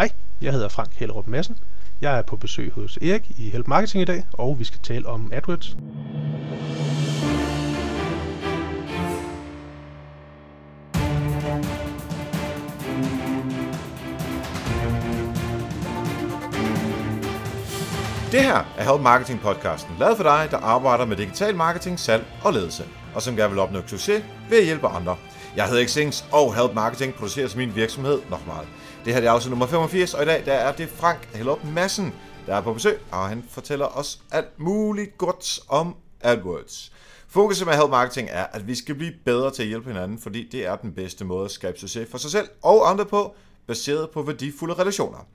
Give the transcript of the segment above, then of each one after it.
Hej, jeg hedder Frank Hellerup Madsen. Jeg er på besøg hos Erik i Help Marketing i dag, og vi skal tale om AdWords. Det her er Help Marketing podcasten, lavet for dig, der arbejder med digital marketing, salg og ledelse, og som gerne vil opnå succes ved at hjælpe andre. Jeg hedder Xings, og Help Marketing producerer til min virksomhed nok meget. Det her er afsnit nummer 85, og i dag der er det Frank Hellup Madsen, der er på besøg, og han fortæller os alt muligt godt om AdWords. Fokuset med Help Marketing er, at vi skal blive bedre til at hjælpe hinanden, fordi det er den bedste måde at skabe succes for sig selv og andre på, baseret på værdifulde relationer.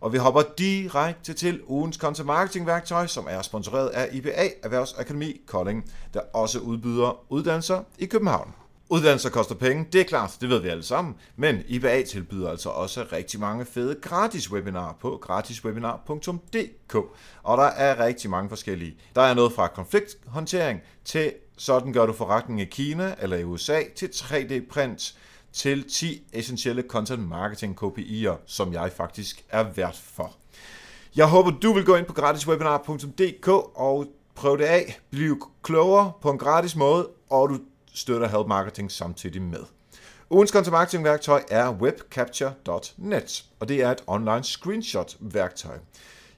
Og vi hopper direkte til ugens content marketing værktøj, som er sponsoreret af IBA Erhvervsakademi Kolding, der også udbyder uddannelser i København. Uddannelser koster penge, det er klart, det ved vi alle sammen, men IBA tilbyder altså også rigtig mange fede gratis webinarer på gratiswebinar.dk, og der er rigtig mange forskellige. Der er noget fra konflikthåndtering til sådan gør du forretning i Kina eller i USA til 3D-print til 10 essentielle content marketing KPI'er, som jeg faktisk er vært for. Jeg håber, du vil gå ind på gratiswebinar.dk og prøve det af, Bliv klogere på en gratis måde, og du støtter Help Marketing samtidig med. Ugens content marketing værktøj er webcapture.net, og det er et online screenshot værktøj.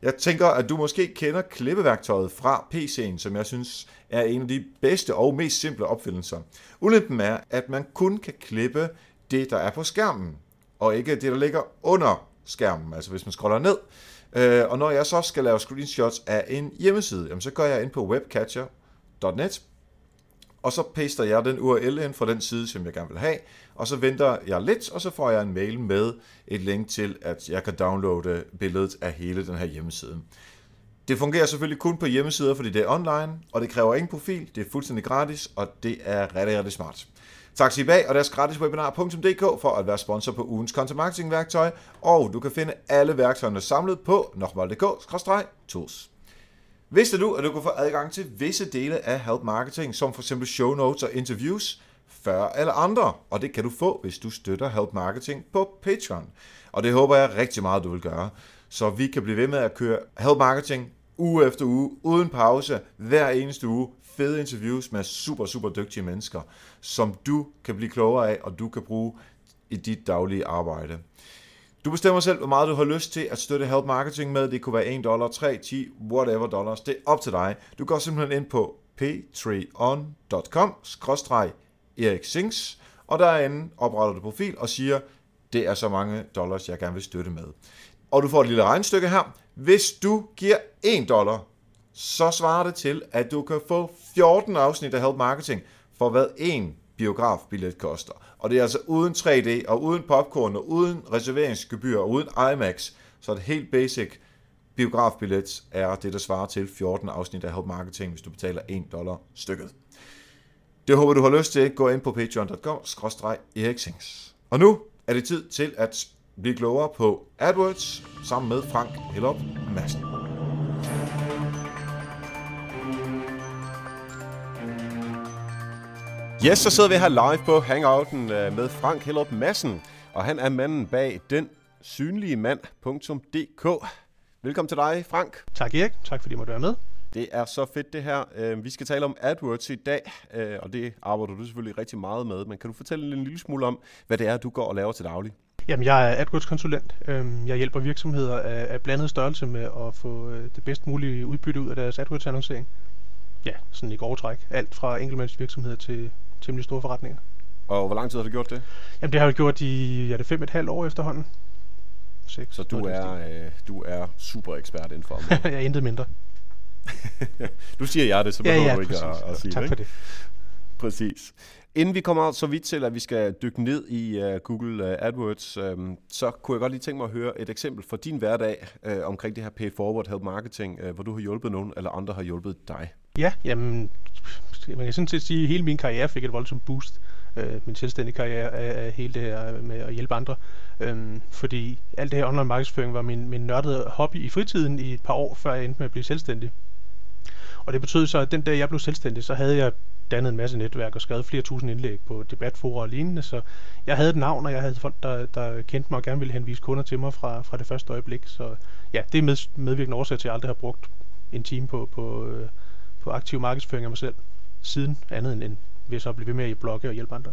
Jeg tænker, at du måske kender klippeværktøjet fra PC'en, som jeg synes er en af de bedste og mest simple opfindelser. Ulempen er, at man kun kan klippe det, der er på skærmen, og ikke det, der ligger under skærmen, altså hvis man scroller ned. Øh, og når jeg så skal lave screenshots af en hjemmeside, så går jeg ind på webcatcher.net, og så paster jeg den URL ind fra den side, som jeg gerne vil have, og så venter jeg lidt, og så får jeg en mail med et link til, at jeg kan downloade billedet af hele den her hjemmeside. Det fungerer selvfølgelig kun på hjemmesider, fordi det er online, og det kræver ingen profil, det er fuldstændig gratis, og det er rigtig, rigtig smart. Tak til bag og deres gratiswebinar.dk for at være sponsor på ugens content marketing værktøj, og du kan finde alle værktøjerne samlet på nokmal.dk-tools. Vidste du, at du kan få adgang til visse dele af Help Marketing, som for eksempel show notes og interviews, før alle andre, og det kan du få, hvis du støtter Help Marketing på Patreon. Og det håber jeg rigtig meget, du vil gøre, så vi kan blive ved med at køre Help Marketing uge efter uge, uden pause, hver eneste uge, fede interviews med super, super dygtige mennesker, som du kan blive klogere af, og du kan bruge i dit daglige arbejde. Du bestemmer selv, hvor meget du har lyst til at støtte Help Marketing med. Det kunne være 1 dollar, 3, 10, whatever dollars. Det er op til dig. Du går simpelthen ind på patreon.com Erik Sings, og derinde opretter du profil og siger, det er så mange dollars, jeg gerne vil støtte med. Og du får et lille regnstykke her. Hvis du giver 1 dollar, så svarer det til, at du kan få 14 afsnit af Help Marketing for hvad en biografbillet koster. Og det er altså uden 3D, og uden popcorn, og uden reserveringsgebyr, og uden IMAX. Så et helt basic biografbillet er det, der svarer til 14 afsnit af Help Marketing, hvis du betaler 1 dollar stykket. Det håber du har lyst til. Gå ind på patreon.com-eriksings. Og nu er det tid til at blive klogere på AdWords sammen med Frank Hillop Madsen. Yes, så sidder vi her live på Hangouten øh, med Frank Hellup Madsen, og han er manden bag den synlige mand.dk. Velkommen til dig, Frank. Tak Erik, tak fordi du måtte være med. Det er så fedt det her. Øh, vi skal tale om AdWords i dag, øh, og det arbejder du selvfølgelig rigtig meget med. Men kan du fortælle en lille smule om, hvad det er, du går og laver til daglig? Jamen, jeg er AdWords-konsulent. Øhm, jeg hjælper virksomheder af blandet størrelse med at få det bedst mulige udbytte ud af deres AdWords-annoncering. Ja, sådan i grove træk. Alt fra enkeltmandsvirksomheder til temmelig store forretninger. Og hvor lang tid har du gjort det? Jamen det har jeg gjort i ja, det fem et halvt år efterhånden. Seks, så du er, øh, du er super ekspert inden for Jeg er intet mindre. du siger jeg det, så behøver ja, ja, du ikke at, at sige tak det. for det. Præcis. Inden vi kommer så vidt til, at vi skal dykke ned i uh, Google uh, AdWords, um, så kunne jeg godt lige tænke mig at høre et eksempel fra din hverdag uh, omkring det her Pay Forward Help Marketing, uh, hvor du har hjulpet nogen, eller andre har hjulpet dig. Ja, jamen man kan sådan set sige, at hele min karriere fik et voldsomt boost. Øh, min selvstændige karriere af, af hele det her med at hjælpe andre. Øhm, fordi alt det her online markedsføring var min, min nørdede hobby i fritiden i et par år, før jeg endte med at blive selvstændig. Og det betød så, at den dag jeg blev selvstændig, så havde jeg dannet en masse netværk og skrevet flere tusind indlæg på debatforer og lignende, så jeg havde et navn, og jeg havde folk, der, der kendte mig og gerne ville henvise kunder til mig fra, fra det første øjeblik. Så ja, det er med, medvirkende årsag til, at jeg aldrig har brugt en time på, på, øh, på aktiv markedsføring af mig selv siden, andet end, end ved så at blive ved med at blogge og hjælpe andre.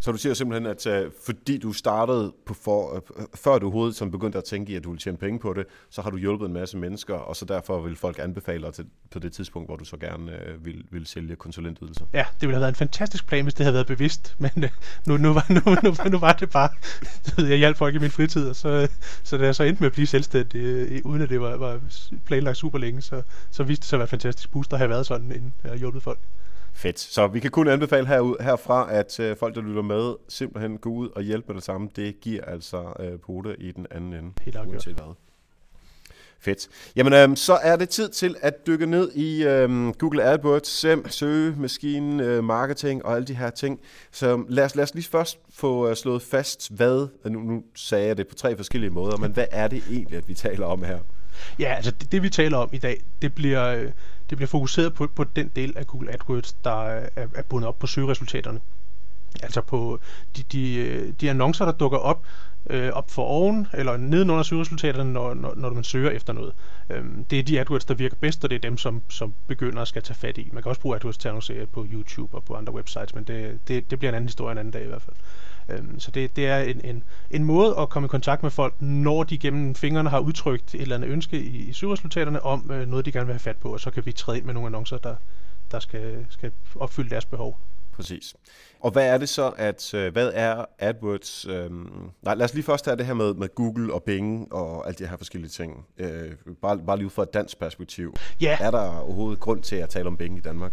Så du siger simpelthen, at uh, fordi du startede på for, uh, før du overhovedet som begyndte at tænke i, at du ville tjene penge på det, så har du hjulpet en masse mennesker, og så derfor vil folk anbefale dig til, på det tidspunkt, hvor du så gerne uh, vil, vil sælge konsulentydelser. Ja, det ville have været en fantastisk plan, hvis det havde været bevidst, men uh, nu, nu, var, nu, nu, nu var det bare, jeg hjalp folk i min fritid, og så, så da jeg så endte med at blive selvstændig, uh, uden at det var, var planlagt super længe, så, så viste det sig at være fantastisk boost at have været sådan, inden jeg hjulpet folk. Fedt. Så vi kan kun anbefale herud, herfra, at øh, folk, der lytter med, simpelthen gå ud og hjælpe med det samme. Det giver altså øh, pote i den anden ende. Helt afgjort. Fedt. Jamen, øh, så er det tid til at dykke ned i øh, Google AdWords, SEM, søgemaskinen, øh, marketing og alle de her ting. Så lad os, lad os lige først få øh, slået fast, hvad, nu, nu sagde jeg det på tre forskellige måder, men hvad er det egentlig, at vi taler om her? Ja, altså det, det vi taler om i dag, det bliver, øh, det bliver fokuseret på, på den del af Google AdWords, der er, er bundet op på søgeresultaterne. Altså på de, de, de annoncer, der dukker op øh, op for oven eller nedenunder søgeresultaterne, når, når, når man søger efter noget. Øhm, det er de AdWords, der virker bedst, og det er dem, som, som begynder at skal tage fat i. Man kan også bruge AdWords til at annoncere på YouTube og på andre websites, men det, det, det bliver en anden historie en anden dag i hvert fald. Øhm, så det, det er en, en, en måde at komme i kontakt med folk, når de gennem fingrene har udtrykt et eller andet ønske i, i søgeresultaterne om øh, noget, de gerne vil have fat på, og så kan vi træde ind med nogle annoncer, der, der skal, skal opfylde deres behov. Præcis. Og hvad er det så, at øh, hvad er AdWords? Øh, nej, lad os lige først tage det her med, med Google og Bing og alle de her forskellige ting. Øh, bare, bare lige ud fra et dansk perspektiv. Ja. Er der overhovedet grund til at tale om Bing i Danmark?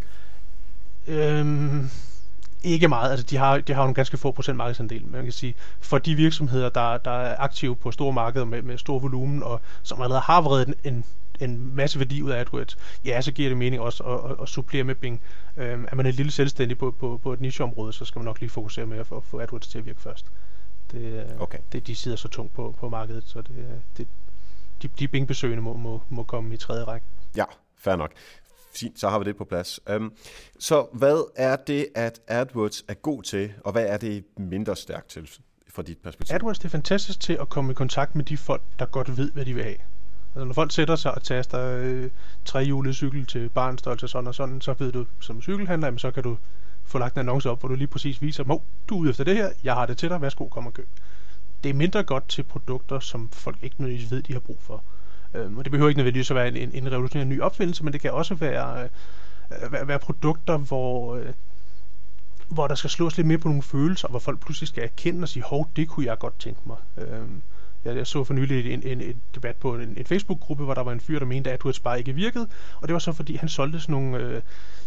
Øhm, ikke meget. Altså, de har, de har jo en ganske få procent markedsandel. Man kan sige, for de virksomheder, der, der er aktive på store markeder med, med stor volumen, og som allerede har vredet en, en, masse værdi ud af AdWords, ja, så giver det mening også at, at, at supplere med Bing. Øhm, er man en lille selvstændig på, på, på et nicheområde, så skal man nok lige fokusere med at få, få AdWords til at virke først. Det, okay. det, de sidder så tungt på, på markedet, så det, det, de, de Bing-besøgende må, må, må komme i tredje række. Ja, fair nok. Fint, så har vi det på plads. Um, så hvad er det, at AdWords er god til, og hvad er det mindre stærkt til fra dit perspektiv? AdWords det er fantastisk til at komme i kontakt med de folk, der godt ved, hvad de vil have. Altså, når folk sætter sig og taster øh, trehjulet cykel til barnstørrelse sådan og sådan, så ved du som cykelhandler, jamen, så kan du få lagt en annonce op, hvor du lige præcis viser, at du er ude efter det her, jeg har det til dig, værsgo, kom og køb. Det er mindre godt til produkter, som folk ikke nødvendigvis ved, de har brug for. Øhm, og det behøver ikke nødvendigvis at være en, en, en revolutionerende ny opfindelse, men det kan også være, øh, være, være produkter, hvor, øh, hvor der skal slås lidt mere på nogle følelser, hvor folk pludselig skal erkende og sige, hov, det kunne jeg godt tænke mig. Øhm, jeg, jeg så for nylig en, en, en debat på en, en Facebook-gruppe, hvor der var en fyr, der mente, at AdWords bare ikke virkede, og det var så fordi, han solgte sådan nogle øh,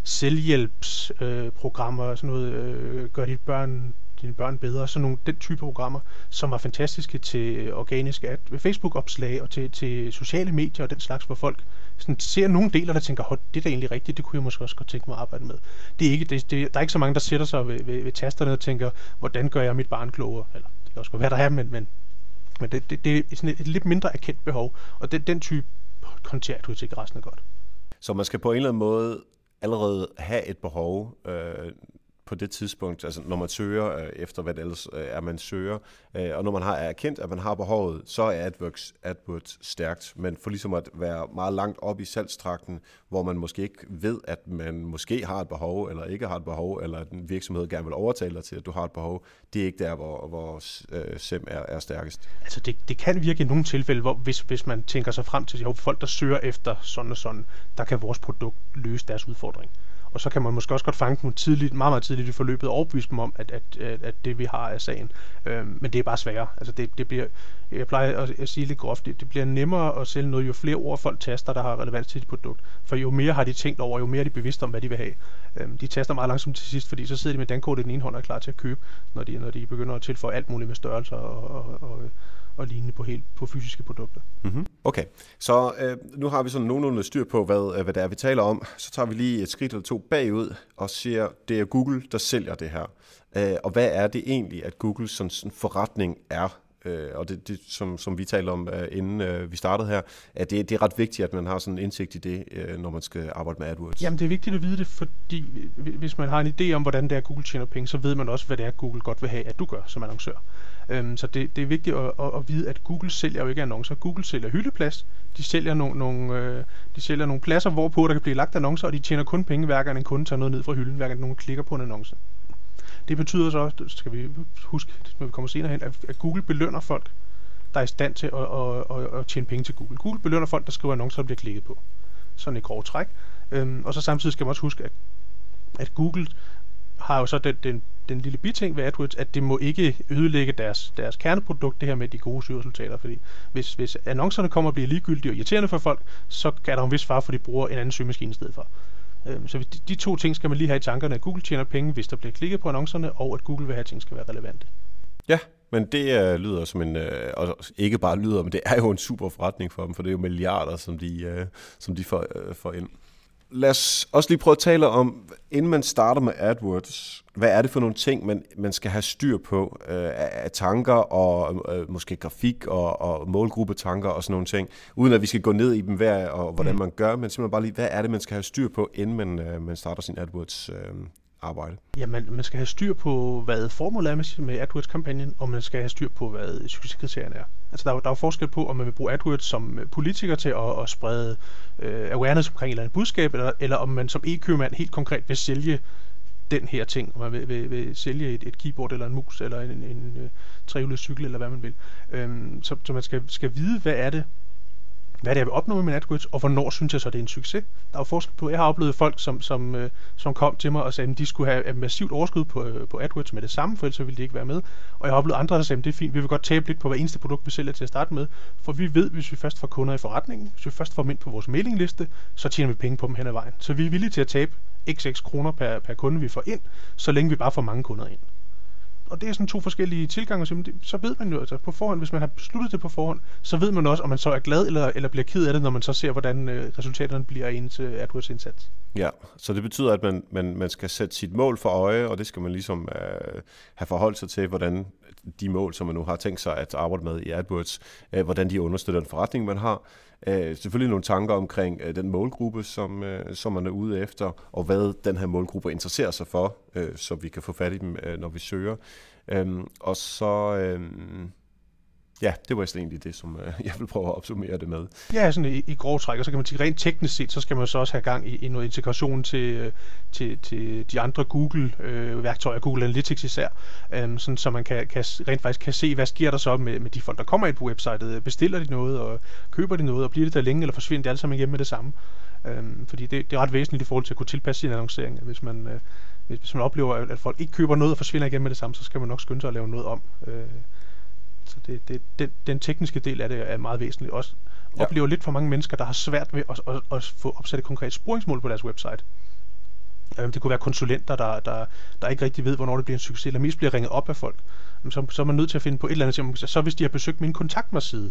selvhjælpsprogrammer, øh, sådan noget, øh, gør dit børn dine børn bedre, sådan nogle den type programmer, som var fantastiske til øh, organiske øh, Facebook-opslag og til, til sociale medier og den slags, hvor folk sådan ser nogle deler, der tænker, det er da egentlig rigtigt, det kunne jeg måske også godt tænke mig at arbejde med. Det er ikke, det, det, der er ikke så mange, der sætter sig ved, ved, ved tasterne og tænker, hvordan gør jeg mit barn klogere? Eller det kan også godt være, der er, men, men, men det, det, det er sådan et, et lidt mindre erkendt behov, og den, den type håndterer du til resten af godt. Så man skal på en eller anden måde allerede have et behov, øh, på det tidspunkt, altså når man søger øh, efter, hvad det ellers øh, er, man søger, øh, og når man har erkendt, at man har behovet, så er AdWords, AdWords stærkt, men for ligesom at være meget langt op i salgstrakten, hvor man måske ikke ved, at man måske har et behov, eller ikke har et behov, eller at en virksomhed gerne vil overtale dig til, at du har et behov, det er ikke der, hvor, hvor øh, SEM er, er stærkest. Altså det, det kan virke i nogle tilfælde, hvor hvis, hvis man tænker sig frem til, at folk, der søger efter sådan og sådan, der kan vores produkt løse deres udfordring og så kan man måske også godt fange dem tidligt, meget, meget tidligt i forløbet og overbevise dem om, at, at, at, at det vi har er sagen. Øhm, men det er bare sværere. Altså det, det bliver, jeg plejer at, at sige lidt groft, det, det bliver nemmere at sælge noget, jo flere ord folk taster, der har relevans til dit produkt. For jo mere har de tænkt over, jo mere er de bevidste om, hvad de vil have. Øhm, de taster meget langsomt til sidst, fordi så sidder de med dankortet i den ene hånd og er klar til at købe, når de, når de begynder at tilføje alt muligt med størrelser og, og, og og lignende på, helt, på fysiske produkter. Mm-hmm. Okay, så øh, nu har vi sådan nogenlunde styr på, hvad, øh, hvad det er, vi taler om. Så tager vi lige et skridt eller to bagud og siger, det er Google, der sælger det her. Øh, og hvad er det egentlig, at Google sådan, sådan forretning er? øh, og det, det som, som vi talte om øh, inden øh, vi startede her, at det, det er ret vigtigt, at man har sådan en indsigt i det, øh, når man skal arbejde med AdWords. Jamen det er vigtigt at vide det, fordi hvis man har en idé om, hvordan det er, Google tjener penge, så ved man også, hvad det er, Google godt vil have, at du gør som annoncør. Øhm, så det, det er vigtigt at, at, at vide, at Google sælger jo ikke annoncer. Google sælger hyldeplads. De sælger nogle, nogle, øh, de sælger nogle pladser, hvorpå der kan blive lagt annoncer, og de tjener kun penge, hver gang en kunde tager noget ned fra hylden, hver gang nogen klikker på en annonce. Det betyder så også, skal vi huske, når vi kommer senere hen, at Google belønner folk, der er i stand til at, at, at, at tjene penge til Google. Google belønner folk, der skriver annoncer, der bliver klikket på. Sådan et grov træk. Øhm, og så samtidig skal man også huske, at, at Google har jo så den, den, den lille biting ved AdWords, at det må ikke ødelægge deres, deres kerneprodukt, det her med de gode søgeresultater. Fordi hvis, hvis annoncerne kommer og bliver ligegyldige og irriterende for folk, så er der en vis far for, at de bruger en anden søgemaskine i stedet for. Øhm, så de, de to ting skal man lige have i tankerne, at Google tjener penge, hvis der bliver klikket på annoncerne, og at Google vil have, at ting skal være relevante. Ja, men det øh, lyder som en, øh, og ikke bare lyder, men det er jo en super forretning for dem, for det er jo milliarder, som de, øh, som de får, øh, får ind lad os også lige prøve at tale om, inden man starter med AdWords, hvad er det for nogle ting, man, man skal have styr på øh, af tanker og øh, måske grafik og, og målgruppetanker og sådan nogle ting, uden at vi skal gå ned i dem hver og hvordan mm. man gør, men simpelthen bare lige, hvad er det, man skal have styr på, inden man, øh, man starter sin AdWords øh, arbejde? Ja, man, man skal have styr på, hvad formålet er med, AdWords-kampagnen, og man skal have styr på, hvad succeskriterierne er. Altså, der er, der er forskel på, om man vil bruge AdWords som øh, politiker til at, at sprede øh, awareness omkring et eller andet budskab, eller, eller om man som e-købmand helt konkret vil sælge den her ting, om man vil, vil, vil sælge et, et keyboard eller en mus eller en, en, en øh, trehjulet cykel eller hvad man vil. Øhm, så, så man skal, skal vide, hvad er det, hvad det er, jeg vil opnå med min AdWords, og hvornår synes jeg så, det er en succes. Der er jo forskel på, jeg har oplevet folk, som, som, øh, som kom til mig og sagde, at de skulle have et massivt overskud på, øh, på AdWords med det samme, for ellers ville de ikke være med. Og jeg har oplevet andre, der sagde, at det er fint, vi vil godt tabe lidt på hver eneste produkt, vi sælger til at starte med, for vi ved, hvis vi først får kunder i forretningen, hvis vi først får dem ind på vores mailingliste, så tjener vi penge på dem hen ad vejen. Så vi er villige til at tabe x kroner per, per kunde, vi får ind, så længe vi bare får mange kunder ind og det er sådan to forskellige tilgange, så, det, så ved man jo altså på forhånd, hvis man har besluttet det på forhånd, så ved man også, om man så er glad eller, eller bliver ked af det, når man så ser, hvordan øh, resultaterne bliver af ens øh, AdWords indsats. Ja, så det betyder, at man, man, man skal sætte sit mål for øje, og det skal man ligesom øh, have forholdt sig til, hvordan de mål, som man nu har tænkt sig at arbejde med i AdWords, øh, hvordan de understøtter den forretning, man har. Øh, selvfølgelig nogle tanker omkring øh, den målgruppe, som, øh, som man er ude efter, og hvad den her målgruppe interesserer sig for, øh, så vi kan få fat i dem, øh, når vi søger. Øh, og så... Øh, Ja, det var egentlig det, som øh, jeg vil prøve at opsummere det med. Ja, sådan i, i grove træk, og så kan man sige, rent teknisk set, så skal man så også have gang i, i noget integration til, øh, til, til de andre Google-værktøjer, øh, Google Analytics især, øh, sådan, så man kan, kan, rent faktisk kan se, hvad sker der så med, med de folk, der kommer ind på websitet. Øh, bestiller de noget, og køber de noget, og bliver det der længe, eller forsvinder de alle sammen igen med det samme? Øh, fordi det, det er ret væsentligt i forhold til at kunne tilpasse sin annoncering, hvis man... Øh, hvis man oplever, at folk ikke køber noget og forsvinder igen med det samme, så skal man nok skynde sig at lave noget om. Øh, så det, det, den, den tekniske del af det er meget væsentlig. Også ja. oplever lidt for mange mennesker, der har svært ved at, at, at få opsat et konkret sporingsmål på deres website. Øh, det kunne være konsulenter, der, der, der ikke rigtig ved, hvornår det bliver en succes, eller mest bliver ringet op af folk. Så, så er man nødt til at finde på et eller andet. Så hvis de har besøgt min kontaktmarside,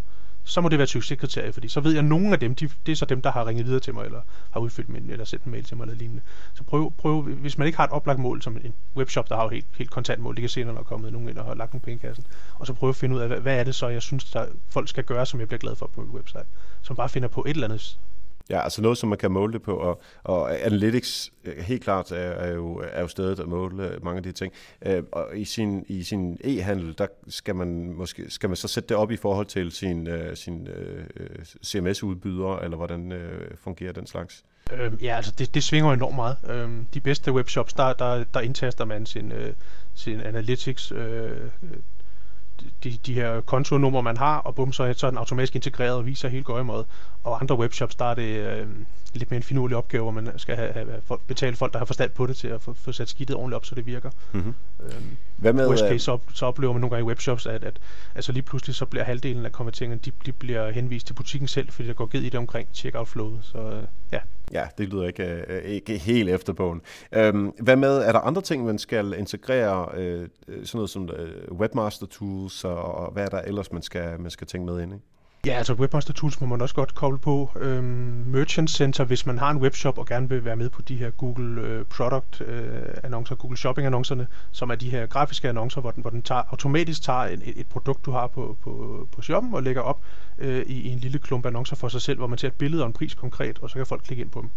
så må det være et succeskriterie, fordi så ved jeg, at nogle af dem, de, det er så dem, der har ringet videre til mig, eller har udfyldt min, eller sendt en mail til mig, eller lignende. Så prøv, prøv, hvis man ikke har et oplagt mål, som en webshop, der har jo helt, helt kontant mål, det kan se, når der er kommet nogen ind og har lagt nogle penge i kassen, og så prøve at finde ud af, hvad, hvad er det så, jeg synes, der folk skal gøre, som jeg bliver glad for på min website. Som bare finder på et eller andet Ja, altså noget, som man kan måle det på, og, og Analytics øh, helt klart er, er, jo, er jo stedet at måle øh, mange af de ting. Øh, og i sin, i sin e-handel, der skal man måske skal man så sætte det op i forhold til sin, øh, sin øh, CMS-udbyder, eller hvordan øh, fungerer den slags? Øh, ja, altså det, det svinger enormt meget. Øh, de bedste webshops, der, der, der indtaster man sin, øh, sin analytics øh, de, de her kontonummer, man har, og bum, så er den automatisk integreret og viser helt gøjemåde. Og andre webshops, der er det øh, lidt mere en finurlig opgave, hvor man skal have, have folk, betale folk, der har forstand på det, til at få, få sat skidtet ordentligt op, så det virker. Mm-hmm. Øhm, Hvad med, worst case, øh, så, så oplever man nogle gange i webshops, at, at altså lige pludselig så bliver halvdelen af konverteringerne, de, de bliver henvist til butikken selv, fordi der går givet i det omkring checkout-flowet. Så øh, ja. Ja, det lyder ikke, øh, ikke helt efter bogen. Øhm, hvad med, er der andre ting, man skal integrere, øh, øh, sådan noget som øh, webmaster tools, og, og hvad er der ellers, man skal, man skal tænke med ind i? Ja, altså Webmaster Tools må man også godt koble på. Øhm, Merchant Center, hvis man har en webshop og gerne vil være med på de her Google øh, Product øh, annoncer, Google Shopping annoncerne, som er de her grafiske annoncer, hvor den, hvor den tager, automatisk tager en, et, et produkt, du har på, på, på shoppen og lægger op øh, i, i en lille klump annoncer for sig selv, hvor man ser et billede og en pris konkret, og så kan folk klikke ind på dem.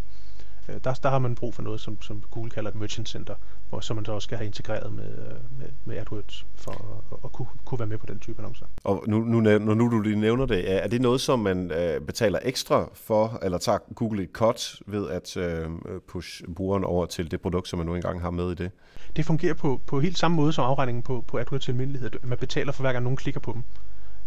Øh, der, der har man brug for noget, som, som Google kalder et Merchant Center, hvor, som man så også skal have integreret med, med, med AdWords for at, at kunne, kunne være med på den type annoncer. Og nu, nu, når nu du lige nævner det, er det noget, som man øh, betaler ekstra for, eller tager Google et cut ved at øh, push brugeren over til det produkt, som man nu engang har med i det? Det fungerer på, på helt samme måde som afregningen på, på AdWords almindelighed. Man betaler for hver gang nogen klikker på dem.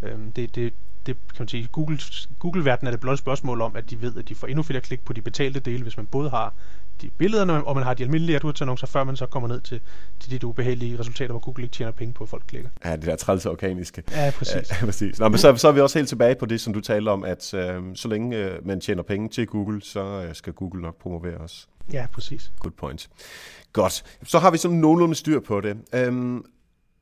Øhm, det, det, det kan man sige, Google, Google-verdenen er det blot et spørgsmål om, at de ved, at de får endnu flere klik på de betalte dele, hvis man både har de billederne, og man har de almindelige AdWords-annoncer, før man så kommer ned til, til de ubehagelige resultater, hvor Google ikke tjener penge på, at folk klikker. Ja, det der trælse organiske. Ja, præcis. Ja, præcis. Nå, men så, så er vi også helt tilbage på det, som du taler om, at øh, så længe øh, man tjener penge til Google, så øh, skal Google nok promovere os. Ja, præcis. Good point. Godt. Så har vi sådan nogenlunde styr på det. Øhm,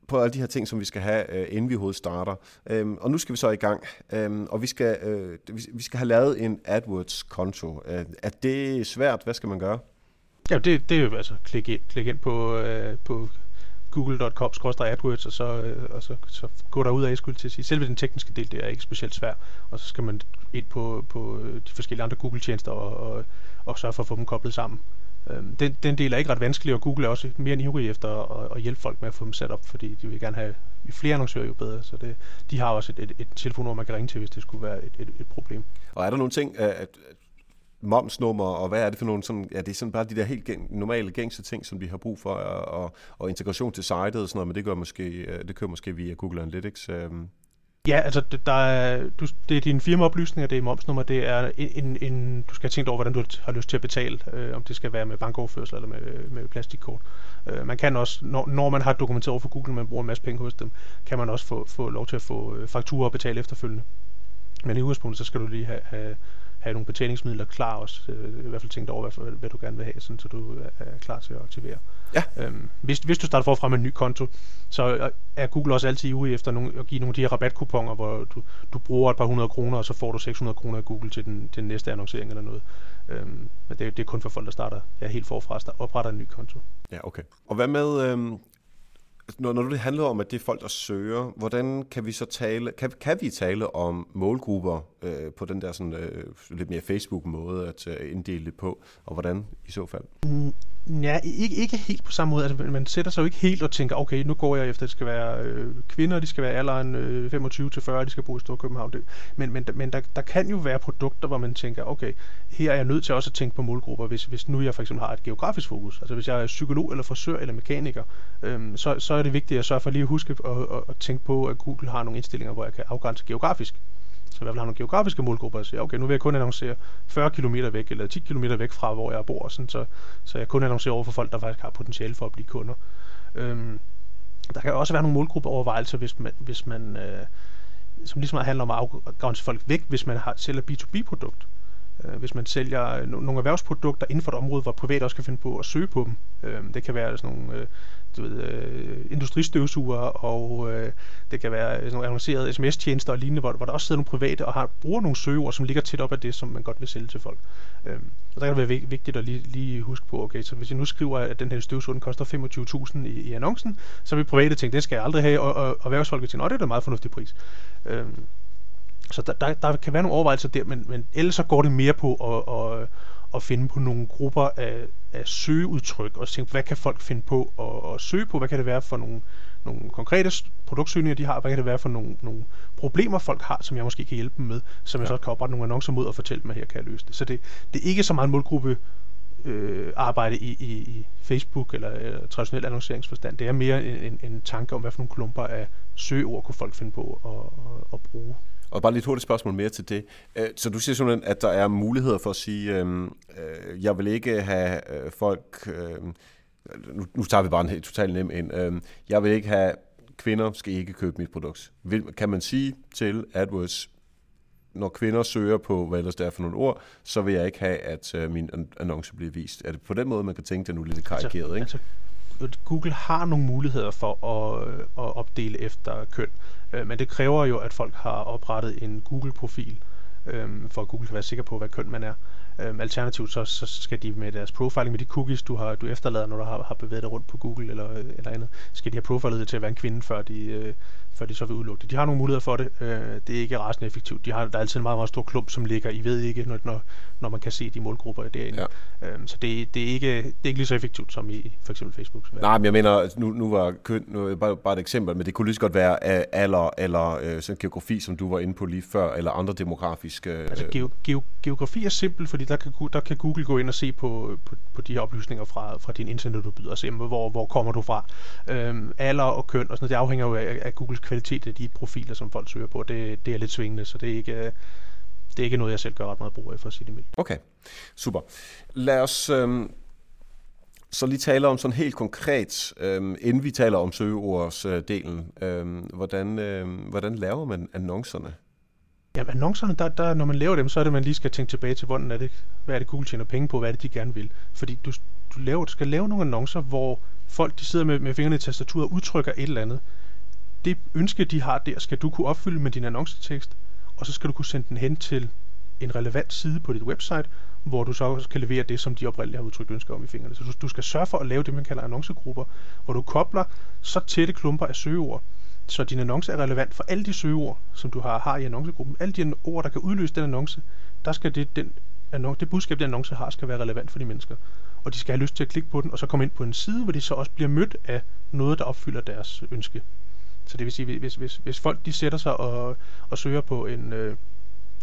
på alle de her ting, som vi skal have, øh, inden vi overhovedet starter. Øhm, og nu skal vi så i gang, øhm, og vi skal, øh, vi skal have lavet en AdWords-konto. Øh, er det svært? Hvad skal man gøre? Ja, det, det er jo altså klik ind, klik ind på, øh, på google.com-adwords, og så, øh, og så, så gå derud af, jeg skulle til at sige. Selve den tekniske del, det er ikke specielt svært, og så skal man ind på, på øh, de forskellige andre Google-tjenester og, og, og sørge for at få dem koblet sammen. Øhm, den, den del er ikke ret vanskelig, og Google er også mere end ivrig efter at, at hjælpe folk med at få dem sat op, fordi de vil gerne have flere annoncører, jo bedre. Så det, de har også et, et, et telefonnummer, man kan ringe til, hvis det skulle være et, et, et problem. Og er der nogle ting, at, at momsnummer, og hvad er det for nogle sådan, ja, det er sådan bare de der helt gen, normale gængse ting, som vi har brug for, og, og, og integration til sitet og sådan noget, men det gør måske, øh, det kører måske via Google Analytics. Øhm. Ja, altså det, der er, du, det er dine firmaoplysninger, det er momsnummer, det er en, en, du skal have tænkt over, hvordan du har lyst til at betale, øh, om det skal være med bankoverførsel eller med, med plastikkort. Øh, man kan også, når, når man har dokumenteret over for Google, at man bruger en masse penge hos dem, kan man også få, få lov til at få øh, fakturer og betale efterfølgende. Men i udgangspunktet, så skal du lige have, have have nogle betalingsmidler klar også. Øh, I hvert fald tænkt over, hvad, hvad du gerne vil have, sådan, så du er klar til at aktivere. Ja. Øhm, hvis, hvis du starter forfra med en ny konto, så er Google også altid ude efter nogle, at give nogle af de her rabatkuponer, hvor du, du bruger et par hundrede kroner, og så får du 600 kroner af Google til den, til den næste annoncering eller noget. Øhm, men det, det er kun for folk, der starter ja, helt forfra og opretter en ny konto. Ja, okay. Og hvad med, øhm, Altså, når, når det handler om, at det er folk, der søger, hvordan kan vi så tale, kan, kan vi tale om målgrupper øh, på den der sådan, øh, lidt mere Facebook-måde at øh, inddele det på, og hvordan i så fald? Mm, Ja, ikke, ikke helt på samme måde. Altså, man sætter sig jo ikke helt og tænker, okay, nu går jeg efter, at det skal være øh, kvinder, de skal være alderen øh, 25-40, de skal bo i Storkøbenhavn. Det. Men, men, men der, der kan jo være produkter, hvor man tænker, okay, her er jeg nødt til også at tænke på målgrupper, hvis, hvis nu jeg for eksempel har et geografisk fokus. Altså hvis jeg er psykolog eller frisør eller mekaniker, øh, så, så er det vigtigt at sørge for lige at huske at, at, at tænke på, at Google har nogle indstillinger, hvor jeg kan afgrænse geografisk i hvert fald har nogle geografiske målgrupper og siger, okay, nu vil jeg kun annoncere 40 km væk, eller 10 km væk fra, hvor jeg bor, sådan, så, så jeg kun annoncerer over for folk, der faktisk har potentiale for at blive kunder. Øhm, der kan også være nogle målgruppeovervejelser, hvis man, hvis man øh, som ligesom handler om at afgrænse folk væk, hvis man har, sælger B2B-produkt. Øh, hvis man sælger øh, no- nogle erhvervsprodukter inden for et område, hvor private også kan finde på at søge på dem. Øh, det kan være sådan nogle øh, du ved, øh, industristøvsuger, og øh, det kan være sådan nogle annoncerede sms-tjenester og lignende, hvor, hvor der også sidder nogle private og har, bruger nogle søgeord, som ligger tæt op af det, som man godt vil sælge til folk. Øh, og der kan det være vigtigt at lige, lige huske på, okay, så hvis jeg nu skriver, at den her støvsuger den koster 25.000 i, i annoncen, så vil private tænke, den skal jeg aldrig have, og, og, og tænke, at det er da meget fornuftig pris. Øh, så der, der, der kan være nogle overvejelser der, men, men ellers så går det mere på at, at, at finde på nogle grupper af, af søgeudtryk, og tænke, hvad kan folk finde på at, at søge på, hvad kan det være for nogle, nogle konkrete produktsøgninger, de har, hvad kan det være for nogle, nogle problemer, folk har, som jeg måske kan hjælpe dem med, som jeg så kan oprette nogle annoncer mod og fortælle dem, at her kan jeg løse det. Så det, det er ikke så meget en målgruppe øh, arbejde i, i, i Facebook eller, eller traditionel annonceringsforstand. Det er mere en, en, en tanke om, hvad for nogle klumper af søgeord kunne folk finde på at, at, at bruge. Og bare lidt hurtigt spørgsmål mere til det. Øh, så du siger simpelthen, at der er muligheder for at sige, øh, øh, jeg vil ikke have folk, nu, nu tager vi bare en helt totalt nem ind, jeg vil ikke have, kvinder skal ikke købe mit produkt. kan man sige til AdWords, når kvinder søger på, hvad ellers det er for nogle ord, så vil jeg ikke have, at min annonce bliver vist. Er det på den måde, man kan tænke det nu lidt karikeret, altså, ikke? Altså Google har nogle muligheder for at, øh, at opdele efter køn, øh, men det kræver jo, at folk har oprettet en Google-profil, øh, for at Google kan være sikker på, hvad køn man er. Øhm, alternativt så, så skal de med deres profiling, med de cookies, du har du efterlader, når du har, har bevæget dig rundt på Google eller, øh, eller andet, skal de have profilet til at være en kvinde, før de, øh, før de så vil udelukke det. De har nogle muligheder for det. Øh, det er ikke rasende effektivt. De har, der er altid en meget, meget stor klump, som ligger. I ved ikke, når, når, når man kan se de målgrupper derinde. Ja. Øh, så det, det, er ikke, det er ikke lige så effektivt som i for eksempel Facebook. Nej, men jeg mener, nu, nu var køn nu, bare, bare et eksempel, men det kunne lige så godt være alder eller øh, sådan geografi, som du var inde på lige før, eller andre demografiske... Øh... Altså geo, geo, geografi er simpelt, fordi der kan, der kan Google gå ind og se på, på, på de her oplysninger fra, fra din internetudbyder, og se, hvor, hvor kommer du fra. Øh, alder og køn og sådan noget, det afhænger jo af, af Googles kvalitet af de profiler, som folk søger på. Det, det er lidt svingende, så det er ikke, det er ikke noget, jeg selv gør ret meget brug af, for at sige det mildt. Okay, super. Lad os øhm, så lige tale om sådan helt konkret, øhm, inden vi taler om søgeordsdelen. Øhm, hvordan, øhm, hvordan laver man annoncerne? Ja, annoncerne, der, der, når man laver dem, så er det, man lige skal tænke tilbage til, hvordan er det, hvad er det Google tjener penge på, hvad er det, de gerne vil. Fordi du, du, laver, du skal lave nogle annoncer, hvor folk de sidder med, med fingrene i tastaturet og udtrykker et eller andet det ønske, de har der, skal du kunne opfylde med din annoncetekst, og så skal du kunne sende den hen til en relevant side på dit website, hvor du så kan levere det, som de oprindeligt har udtrykt ønsker om i fingrene. Så du, du skal sørge for at lave det, man kalder annoncegrupper, hvor du kobler så tætte klumper af søgeord, så din annonce er relevant for alle de søgeord, som du har, har i annoncegruppen. Alle de ord, der kan udløse den annonce, der skal det, den, annonce, det budskab, den annonce har, skal være relevant for de mennesker. Og de skal have lyst til at klikke på den, og så komme ind på en side, hvor de så også bliver mødt af noget, der opfylder deres ønske. Så det vil sige, hvis, hvis, hvis folk de sætter sig og, og søger på en øh,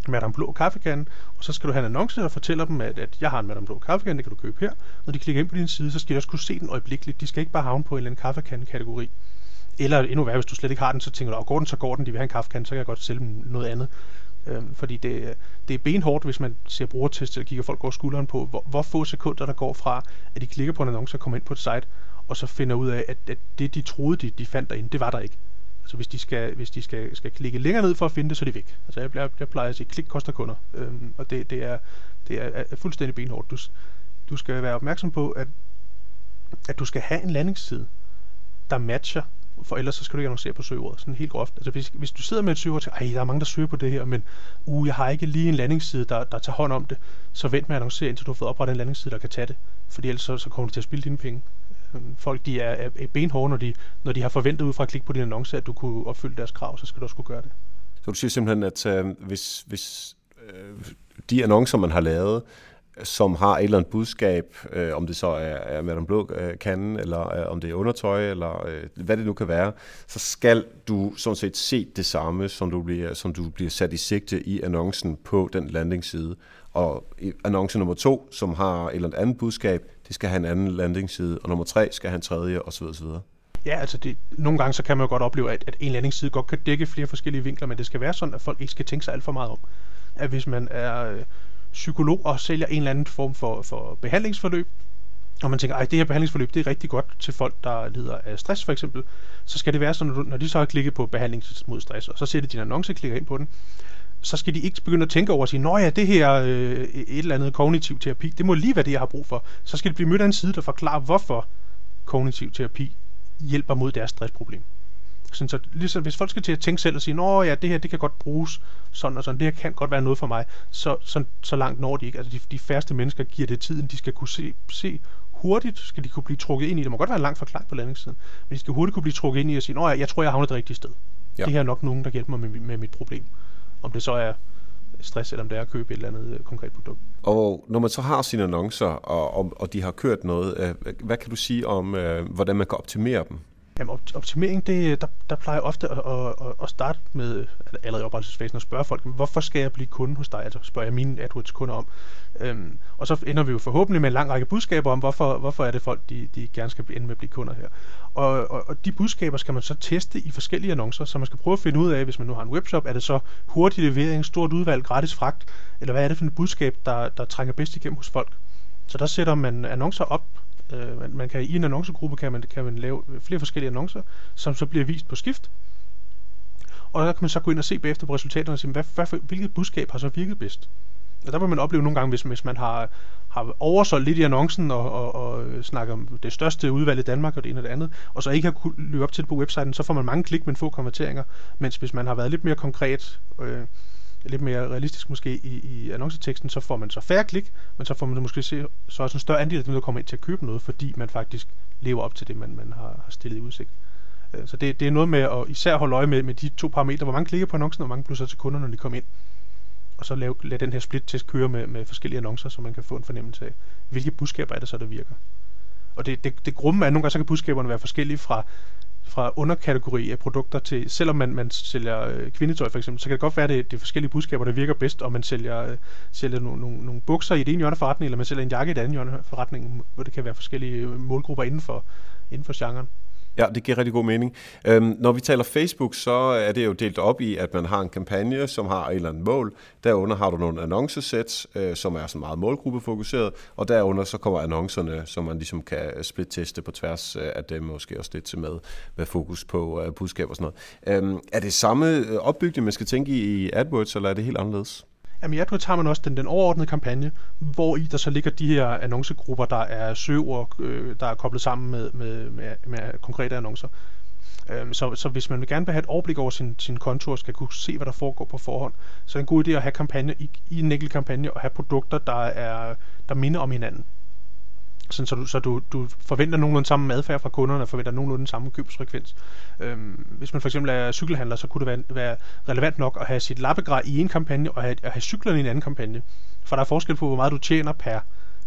Madame Blå kaffekande, og så skal du have en annonce, der fortæller dem, at, at jeg har en Madame Blå kaffekande, det kan du købe her. Når de klikker ind på din side, så skal de også kunne se den øjeblikkeligt. De skal ikke bare havne på en eller anden kaffekande-kategori. Eller endnu værre, hvis du slet ikke har den, så tænker du, at går den, så går den, de vil have en kaffekande, så kan jeg godt sælge dem noget andet. Øhm, fordi det, det er benhårdt, hvis man ser brugertest, eller kigger folk over skulderen på, hvor, hvor få sekunder der går fra, at de klikker på en annonce og kommer ind på et site, og så finder ud af, at, at det, de troede, de, de fandt derinde, det var der ikke. Så hvis de skal, hvis de skal, skal klikke længere ned for at finde det, så er de væk. Altså jeg, jeg, jeg plejer at sige, klik koster kunder. Øhm, og det, det, er, det er, er fuldstændig benhårdt. Du, du skal være opmærksom på, at, at du skal have en landingsside, der matcher for ellers så skal du ikke annoncere på søgeordet, sådan helt groft. Altså hvis, hvis du sidder med et søgeord og tænker, ej, der er mange, der søger på det her, men uh, jeg har ikke lige en landingsside, der, der tager hånd om det, så vent med at annoncere, indtil du har fået oprettet en landingsside, der kan tage det. Fordi ellers så, så kommer du til at spille dine penge. Folk de er, er benhårde, når de, når de har forventet ud fra at klikke på din annonce, at du kunne opfylde deres krav, så skal du også kunne gøre det. Så du siger simpelthen, at øh, hvis, hvis øh, de annoncer, man har lavet, som har et eller andet budskab, øh, om det så er, er Madame Blå øh, kan, eller øh, om det er undertøj, eller øh, hvad det nu kan være, så skal du sådan set se det samme, som du bliver, som du bliver sat i sigte i annoncen på den landingsside. Og annonce nummer to, som har et eller andet budskab, det skal have en anden landingsside, og nummer tre skal have en tredje, osv. osv. Ja, altså det, nogle gange så kan man jo godt opleve, at, at en landingsside godt kan dække flere forskellige vinkler, men det skal være sådan, at folk ikke skal tænke sig alt for meget om. At hvis man er øh, psykolog og sælger en eller anden form for, for behandlingsforløb, og man tænker, at det her behandlingsforløb det er rigtig godt til folk, der lider af stress for eksempel, så skal det være sådan, når de så har klikket på behandling mod stress, og så ser de din annonce, klikker ind på den, så skal de ikke begynde at tænke over at sige, nå ja, det her øh, et eller andet kognitiv terapi, det må lige være det, jeg har brug for. Så skal de blive mødt af en side, der forklarer, hvorfor kognitiv terapi hjælper mod deres stressproblem. Sådan, så ligesom, hvis folk skal til at tænke selv og sige, nå ja, det her det kan godt bruges sådan og sådan, det her kan godt være noget for mig, så, så, så langt når de ikke. Altså de, de færreste mennesker giver det tiden, de skal kunne se, se hurtigt, skal de kunne blive trukket ind i, det må godt være en lang forklaring på landingssiden, men de skal hurtigt kunne blive trukket ind i og sige, nå ja, jeg tror, jeg havnet det rigtige sted. Ja. Det her er nok nogen, der hjælper mig med, med mit problem. Om det så er stress, eller om det er at købe et eller andet øh, konkret produkt. Og når man så har sine annoncer, og, og, og de har kørt noget, øh, hvad kan du sige om, øh, hvordan man kan optimere dem? Jamen, optimering, det, der, der plejer jeg ofte at, at, at starte med, allerede i oprettelsesfasen, og spørge folk, hvorfor skal jeg blive kunde hos dig? Altså spørger jeg mine AdWords-kunder om. Øhm, og så ender vi jo forhåbentlig med en lang række budskaber om, hvorfor, hvorfor er det folk, de, de gerne skal ende med at blive kunder her. Og, og, og de budskaber skal man så teste i forskellige annoncer, så man skal prøve at finde ud af, hvis man nu har en webshop, er det så hurtig levering, stort udvalg, gratis fragt, eller hvad er det for et budskab, der, der trænger bedst igennem hos folk. Så der sætter man annoncer op, øh, man, man kan i en annoncegruppe kan man, kan man lave flere forskellige annoncer, som så bliver vist på skift. Og der kan man så gå ind og se bagefter på resultaterne og sige, hvad, hvad, hvilket budskab har så virket bedst. Og der vil man opleve nogle gange, hvis, hvis man har, har oversolgt lidt i annoncen og, og, og snakker om det største udvalg i Danmark og det ene og det andet, og så ikke har kunnet løbe op til det på websiden, så får man mange klik, men få konverteringer. Mens hvis man har været lidt mere konkret, øh, lidt mere realistisk måske i, i annonceteksten, så får man så færre klik, men så får man måske se, så også en større andel af dem, der kommer ind til at købe noget, fordi man faktisk lever op til det, man, man har, har stillet i udsigt. Øh, så det, det er noget med at især holde øje med, med de to parametre, hvor mange klikker på annoncen, og hvor mange plusser til kunder, når de kommer ind. Og så lave, lade den her split-test køre med, med forskellige annoncer, så man kan få en fornemmelse af, hvilke budskaber er det så, der virker. Og det, det, det grumme er, at nogle gange så kan budskaberne være forskellige fra, fra underkategori af produkter til, selvom man, man sælger øh, kvindetøj for eksempel, så kan det godt være, at det, det er forskellige budskaber, der virker bedst, og man sælger, øh, sælger nogle, nogle, nogle bukser i det ene hjørne af forretningen, eller man sælger en jakke i det andet hjørne af forretningen, hvor det kan være forskellige øh, målgrupper inden for, inden for genren. Ja, det giver rigtig god mening. Øhm, når vi taler Facebook, så er det jo delt op i, at man har en kampagne, som har et eller andet mål. Derunder har du nogle annoncesæt, øh, som er sådan meget målgruppefokuseret, og derunder så kommer annoncerne, som man ligesom kan split-teste på tværs øh, af dem, måske også lidt til med, med fokus på øh, budskab og sådan noget. Øhm, er det samme øh, opbygning, man skal tænke i i AdWords, eller er det helt anderledes? Jamen i AdWords har man også den, den overordnede kampagne, hvor i der så ligger de her annoncegrupper, der er søgeord, øh, der er koblet sammen med, med, med, med konkrete annoncer. Øhm, så, så hvis man vil gerne vil have et overblik over sin, sin konto og skal kunne se, hvad der foregår på forhånd, så er det en god idé at have kampagne i, i en enkelt kampagne og have produkter, der, er, der minder om hinanden sådan, så du, så du, du forventer nogenlunde samme adfærd fra kunderne og forventer nogenlunde den samme købsfrekvens. Øhm, hvis man for eksempel er cykelhandler, så kunne det være, være relevant nok at have sit lappegrej i en kampagne og have, at have cyklerne i en anden kampagne. For der er forskel på, hvor meget du tjener per,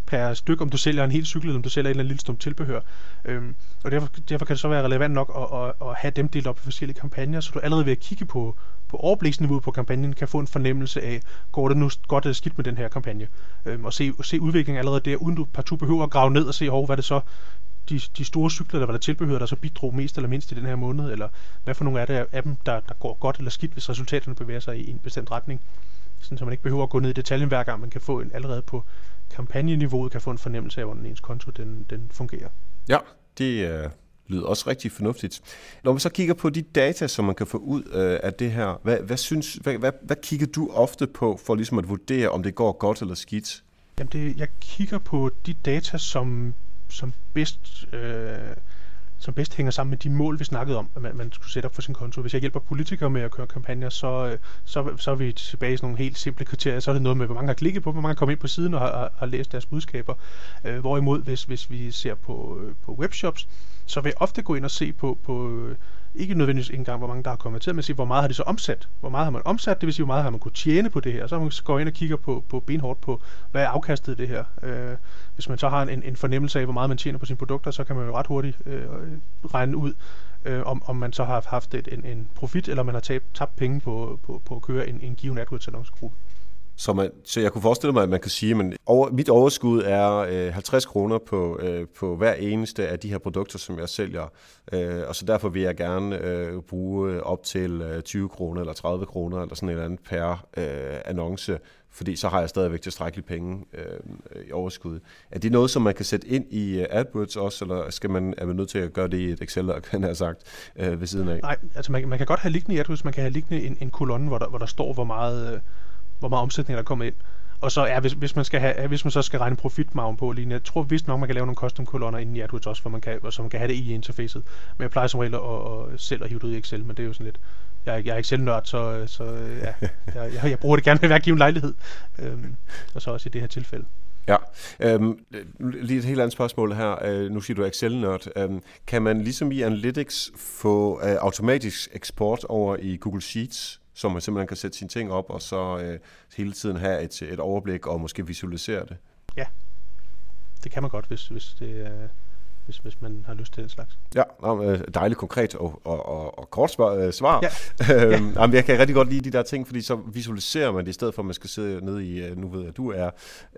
per stykke, om du sælger en hel cykel, eller om du sælger en eller andet lille stum tilbehør. Øhm, og derfor, derfor kan det så være relevant nok at, at, at have dem delt op i forskellige kampagner, så du allerede ved at kigge på, på overbliksniveauet på kampagnen kan få en fornemmelse af, går det nu godt eller skidt med den her kampagne. Øhm, og se, se udviklingen allerede der, uden du partout behøver at grave ned og se, hov, hvad det så de, de store cykler, der var der tilbehør, der så bidrog mest eller mindst i den her måned, eller hvad for nogle er det af dem, der, der går godt eller skidt, hvis resultaterne bevæger sig i en bestemt retning. Sådan, så man ikke behøver at gå ned i detaljen hver gang, man kan få en allerede på kampagneniveauet, kan få en fornemmelse af, hvordan ens konto den, den fungerer. Ja, det er lyder også rigtig fornuftigt. Når man så kigger på de data, som man kan få ud øh, af det her, hvad, hvad, synes, hvad, hvad, hvad kigger du ofte på for ligesom at vurdere, om det går godt eller skidt? Jamen det, jeg kigger på de data, som, som bedst... Øh, som bedst hænger sammen med de mål, vi snakkede om, at man, man skulle sætte op for sin konto. Hvis jeg hjælper politikere med at køre kampagner, så, øh, så, så er vi tilbage i sådan nogle helt simple kriterier. Så er det noget med, hvor mange har klikket på, hvor mange har kommet ind på siden og har, har, har læst deres budskaber. Øh, hvorimod, hvis, hvis vi ser på, øh, på webshops, så vil jeg ofte gå ind og se på, på øh, ikke nødvendigvis engang, hvor mange der har konverteret, men sige, hvor meget har de så omsat. Hvor meget har man omsat, det vil sige, hvor meget har man kunne tjene på det her. Så man går ind og kigger på, på benhårdt på, hvad er afkastet det her. Øh, hvis man så har en, en fornemmelse af, hvor meget man tjener på sine produkter, så kan man jo ret hurtigt øh, regne ud, øh, om, om man så har haft et, en, en profit, eller man har tabt, tabt penge på, på, på at køre en, en given AdWords annoncegruppe. Så, man, så jeg kunne forestille mig, at man kan sige, at over, mit overskud er øh, 50 kroner på, øh, på hver eneste af de her produkter, som jeg sælger. Øh, og så derfor vil jeg gerne øh, bruge øh, op til øh, 20 kroner eller 30 kroner eller sådan et eller andet per øh, annonce, fordi så har jeg stadigvæk tilstrækkeligt penge øh, i overskud. Er det noget, som man kan sætte ind i øh, AdWords også, eller skal man, er man nødt til at gøre det i et Excel, kan jeg have sagt, øh, ved siden af? Nej, altså man, man kan godt have liggende i AdWords, man kan have liggende en, en kolonne, hvor der, hvor der står, hvor meget... Øh hvor meget omsætning der er kommet ind. Og så er, hvis, hvis, man skal have, hvis man så skal regne profitmargen på lige jeg tror vist nok, man kan lave nogle custom kolonner inden i AdWords også, hvor man kan, så man kan have det i interfacet. Men jeg plejer som regel at, at, selv at hive det ud i Excel, men det er jo sådan lidt, jeg, jeg er Excel-nørd, så, så ja, jeg, jeg, jeg bruger det gerne ved hver given lejlighed. Øhm, og så også i det her tilfælde. Ja, øhm, lige et helt andet spørgsmål her. Øh, nu siger du Excel-nørd. Øhm, kan man ligesom i Analytics få øh, automatisk eksport over i Google Sheets? Så man simpelthen kan sætte sine ting op, og så øh, hele tiden have et, et overblik og måske visualisere det. Ja, det kan man godt, hvis, hvis det er hvis, hvis man har lyst til den slags. Ja, øh, dejligt konkret og, og, og, og kort svar. Øh, svar. Ja. øhm, ja. Jamen, jeg kan rigtig godt lide de der ting, fordi så visualiserer man det, i stedet for at man skal sidde nede i, øh, nu ved jeg, at du er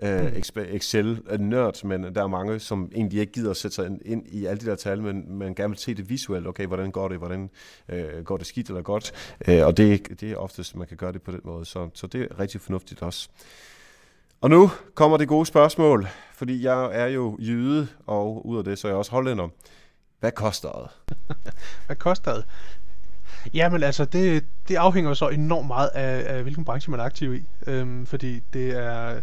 uh, Excel-nørd, men der er mange, som egentlig ikke gider at sætte sig ind i alle de der tal, men man gerne vil se det visuelt. Okay, hvordan går det? Hvordan uh, går det skidt eller godt? Uh, og det, det er oftest, man kan gøre det på den måde. Så, så det er rigtig fornuftigt også. Og nu kommer det gode spørgsmål, fordi jeg er jo jyde, og ud af det, så er jeg også hollænder. Hvad koster det? Hvad koster det? Jamen altså, det, det afhænger så enormt meget af, af hvilken branche man er aktiv i. Øhm, fordi det er,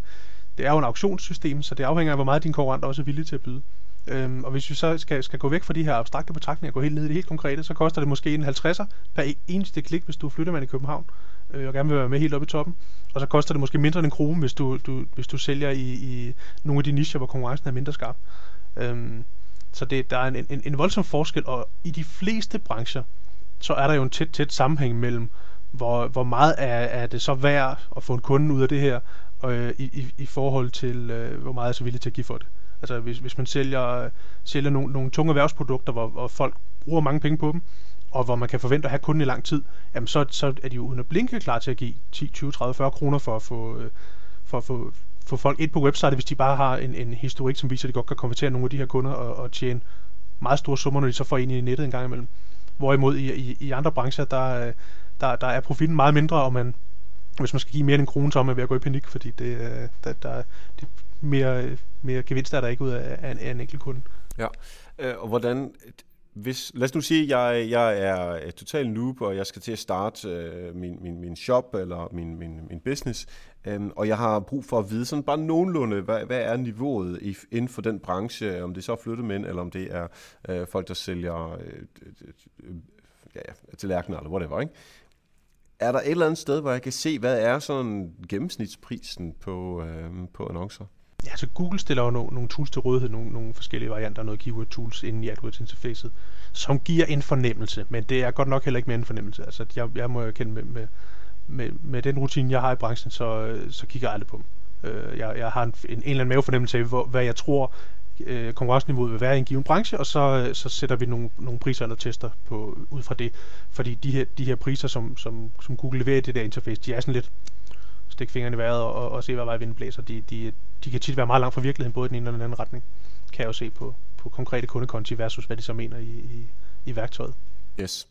det er jo en auktionssystem, så det afhænger af, hvor meget dine konkurrenter også er villige til at byde. Øhm, og hvis vi så skal, skal gå væk fra de her abstrakte betragtninger og gå helt ned i det helt konkrete, så koster det måske en 50'er per eneste klik, hvis du flytter med i København øh, og gerne vil være med helt oppe i toppen. Og så koster det måske mindre end en krone, hvis du, du, hvis du sælger i, i nogle af de nicher, hvor konkurrencen er mindre skarp. Øhm, så det, der er en, en, en voldsom forskel, og i de fleste brancher, så er der jo en tæt, tæt sammenhæng mellem, hvor, hvor meget er, er det så værd at få en kunde ud af det her, øh, i, i, i forhold til, øh, hvor meget er så villig til at give for det. Altså hvis, hvis man sælger, sælger nogle, nogle tunge erhvervsprodukter, hvor, hvor folk bruger mange penge på dem, og hvor man kan forvente at have kunden i lang tid, jamen så, så er de jo uden at blinke klar til at give 10, 20, 30, 40 kroner for at få, øh, for at få, få folk ind på website, hvis de bare har en, en historik, som viser, at de godt kan konvertere nogle af de her kunder og, og tjene meget store summer, når de så får ind i nettet en gang imellem. Hvorimod i, i, i andre brancher, der, øh, der, der er profitten meget mindre, og man, hvis man skal give mere end en krone, så er man ved at gå i panik, fordi det, øh, der, der, det mere, mere gevinst er der ikke ud af, af, en, af en enkelt kunde. Ja, øh, og hvordan, hvis, lad os nu sige, at jeg, jeg er total noob, og jeg skal til at starte øh, min, min, min shop eller min, min, min business, øh, og jeg har brug for at vide sådan bare nogenlunde, hvad, hvad er niveauet i, inden for den branche, om det så flyttemænd, eller om det er øh, folk, der sælger øh, øh, ja, tallerkener eller whatever, ikke? Er der et eller andet sted, hvor jeg kan se, hvad er sådan gennemsnitsprisen på, øh, på annoncer? Ja, så altså Google stiller jo nogle, nogle tools til rådighed, nogle, nogle forskellige varianter, af noget keyword tools inden i AdWords interfacet, som giver en fornemmelse, men det er godt nok heller ikke mere en fornemmelse. Altså, jeg, jeg må erkende med, med, med, med den rutine, jeg har i branchen, så, øh, så kigger jeg aldrig på dem. Øh, jeg, jeg har en, en, en eller anden mavefornemmelse af, hvor, hvad jeg tror, øh, konkurrenceniveauet vil være i en given branche, og så, øh, så sætter vi nogle, nogle priser eller tester på, ud fra det. Fordi de her, de her priser, som, som, som Google leverer i det der interface, de er sådan lidt stik fingrene i vejret og, og, og se, hvad vej vinden blæser. De, de, de kan tit være meget langt fra virkeligheden, både i den ene og den anden retning. Kan jeg jo se på, på konkrete kundekonti versus hvad de så mener i, i, i værktøjet. Yes.